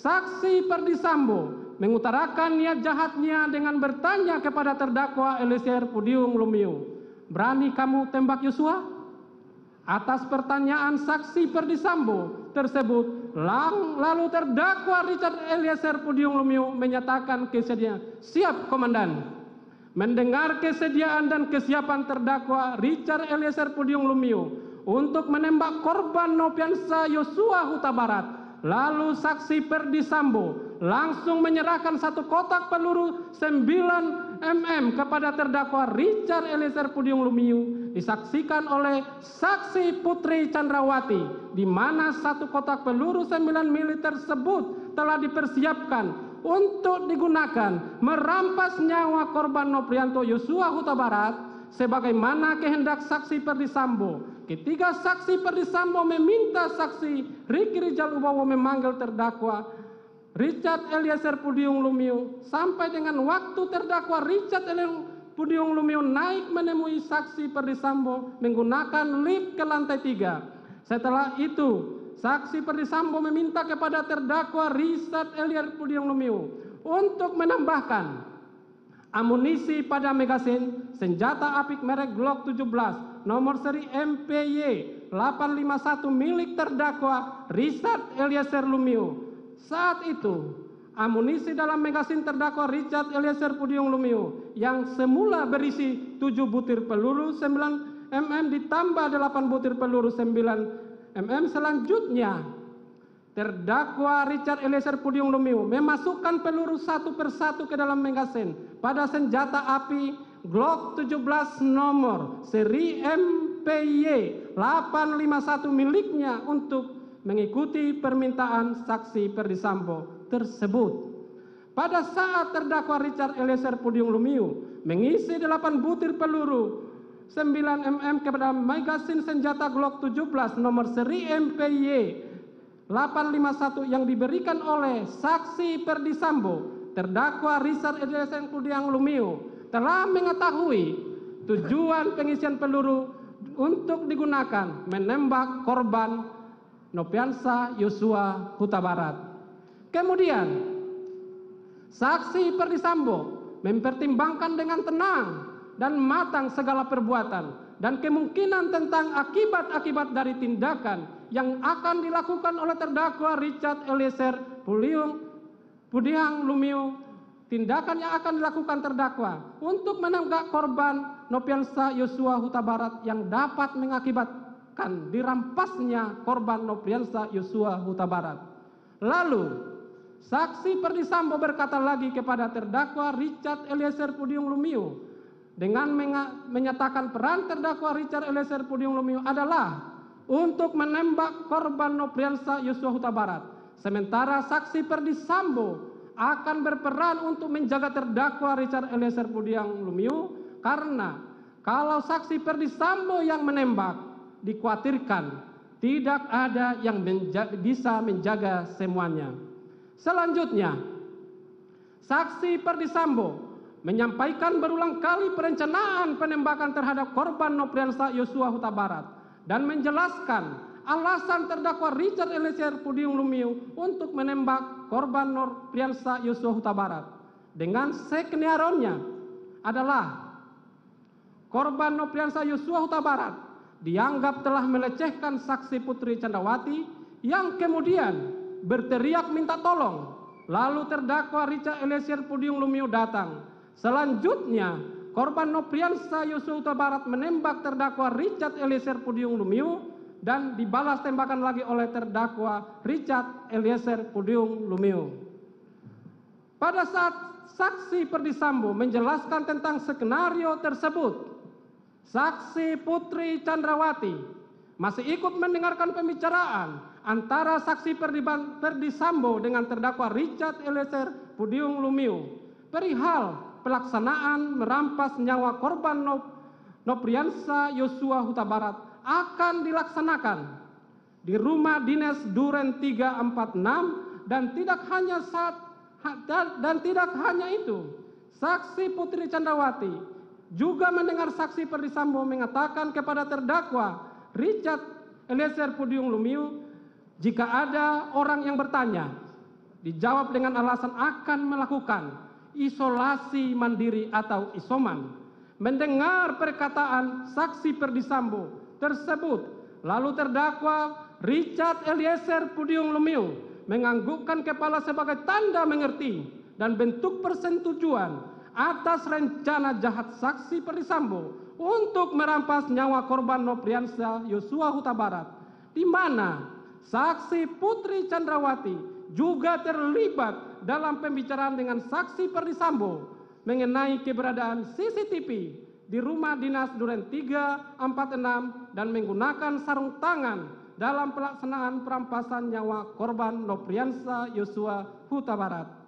saksi Perdisambo mengutarakan niat jahatnya dengan bertanya kepada terdakwa Eliezer Pudium Lumiu, "Berani kamu tembak Yosua?" Atas pertanyaan saksi Perdisambo tersebut, lang, lalu terdakwa Richard Eliezer Pudium Lumiu menyatakan kesediaan, "Siap, Komandan." Mendengar kesediaan dan kesiapan terdakwa Richard Eliezer Pudium Lumiu untuk menembak korban Nopiansa Yosua Huta Barat, lalu saksi Perdisambo langsung menyerahkan satu kotak peluru 9 mm kepada terdakwa Richard Eliezer Pudium Lumiu disaksikan oleh saksi Putri Chandrawati di mana satu kotak peluru 9 mm tersebut telah dipersiapkan untuk digunakan merampas nyawa korban Noprianto Yosua Huta Barat sebagaimana kehendak saksi Perdisambo. Ketika saksi Perdisambo meminta saksi. Riki Rijal Ubowo memanggil terdakwa. Richard Eliezer Pudium Lumiu. Sampai dengan waktu terdakwa Richard Eliezer Pudium Lumiu naik menemui saksi Perdisambo menggunakan lift ke lantai tiga. Setelah itu Saksi Perdisambo meminta kepada terdakwa Richard Eliar Pudium Lumiu untuk menambahkan amunisi pada megasin senjata apik merek Glock 17 nomor seri MPY 851 milik terdakwa Richard Eliezer Lumiu. Saat itu, amunisi dalam megasin terdakwa Richard Eliezer Pudium Lumiu yang semula berisi 7 butir peluru 9 mm ditambah 8 butir peluru 9 mm selanjutnya terdakwa Richard Eliezer Pudium Lumiu memasukkan peluru satu persatu ke dalam megasin pada senjata api Glock 17 nomor seri MPY 851 miliknya untuk mengikuti permintaan saksi Perdisambo tersebut. Pada saat terdakwa Richard Eliezer Pudium Lumiu mengisi 8 butir peluru 9 mm kepada magasin senjata Glock 17 nomor seri MPY 851 yang diberikan oleh saksi Perdisambo terdakwa Richard Eliezer Pudiang Lumiu telah mengetahui tujuan pengisian peluru untuk digunakan menembak korban Nopiansa Yosua Huta Barat. Kemudian saksi Perdisambo mempertimbangkan dengan tenang dan matang segala perbuatan dan kemungkinan tentang akibat-akibat dari tindakan yang akan dilakukan oleh terdakwa Richard Eliezer Puliung Pudiang Lumiu tindakan yang akan dilakukan terdakwa untuk menenggak korban Nopiansa Yosua Huta Barat yang dapat mengakibatkan dirampasnya korban Nopiansa Yosua Huta Barat. Lalu, saksi Perdisambo berkata lagi kepada terdakwa Richard Eliezer Pudium Lumiu dengan menyatakan peran terdakwa Richard Eliezer Pudium Lumiu adalah untuk menembak korban Nopriansa Yosua Huta Barat. Sementara saksi Perdisambo akan berperan untuk menjaga terdakwa Richard Eliezer Pudium Lumiu karena kalau saksi Perdisambo yang menembak dikhawatirkan tidak ada yang menja bisa menjaga semuanya. Selanjutnya, saksi Perdisambo menyampaikan berulang kali perencanaan penembakan terhadap korban Nopriansa Yosua Huta Barat dan menjelaskan alasan terdakwa Richard Eliezer Pudium Lumiu untuk menembak korban Nopriansa Yosua Huta Barat dengan skenario-nya adalah korban Nopriansa Yosua Huta Barat dianggap telah melecehkan saksi Putri Candrawati yang kemudian berteriak minta tolong. Lalu terdakwa Richard Eliezer Pudium Lumiu datang. Selanjutnya, korban Nopriansa Yosua Huta Barat menembak terdakwa Richard Eliezer Pudium Lumiu dan dibalas tembakan lagi oleh terdakwa Richard Eliezer Pudium Lumiu. Pada saat saksi Perdisambo menjelaskan tentang skenario tersebut, saksi Putri Chandrawati masih ikut mendengarkan pembicaraan antara saksi Perdisambo dengan terdakwa Richard Eliezer Pudium Lumiu perihal pelaksanaan merampas nyawa korban Nop, Nopriansa Yosua Huta Barat akan dilaksanakan di rumah dinas Duren 346 dan tidak hanya saat dan tidak hanya itu saksi Putri Candrawati juga mendengar saksi Perdisambo mengatakan kepada terdakwa Richard Eliezer Pudium Lumiu jika ada orang yang bertanya dijawab dengan alasan akan melakukan isolasi mandiri atau isoman. Mendengar perkataan saksi Perdisambo tersebut, lalu terdakwa Richard Eliezer Pudium Lumiu menganggukkan kepala sebagai tanda mengerti dan bentuk persetujuan atas rencana jahat saksi Perdisambo untuk merampas nyawa korban Nopriansa Yosua Huta Barat, di mana saksi Putri Chandrawati juga terlibat dalam pembicaraan dengan saksi Perdisambo mengenai keberadaan CCTV di rumah dinas Duren 346 dan menggunakan sarung tangan dalam pelaksanaan perampasan nyawa korban Nopriansa Yosua Huta Barat.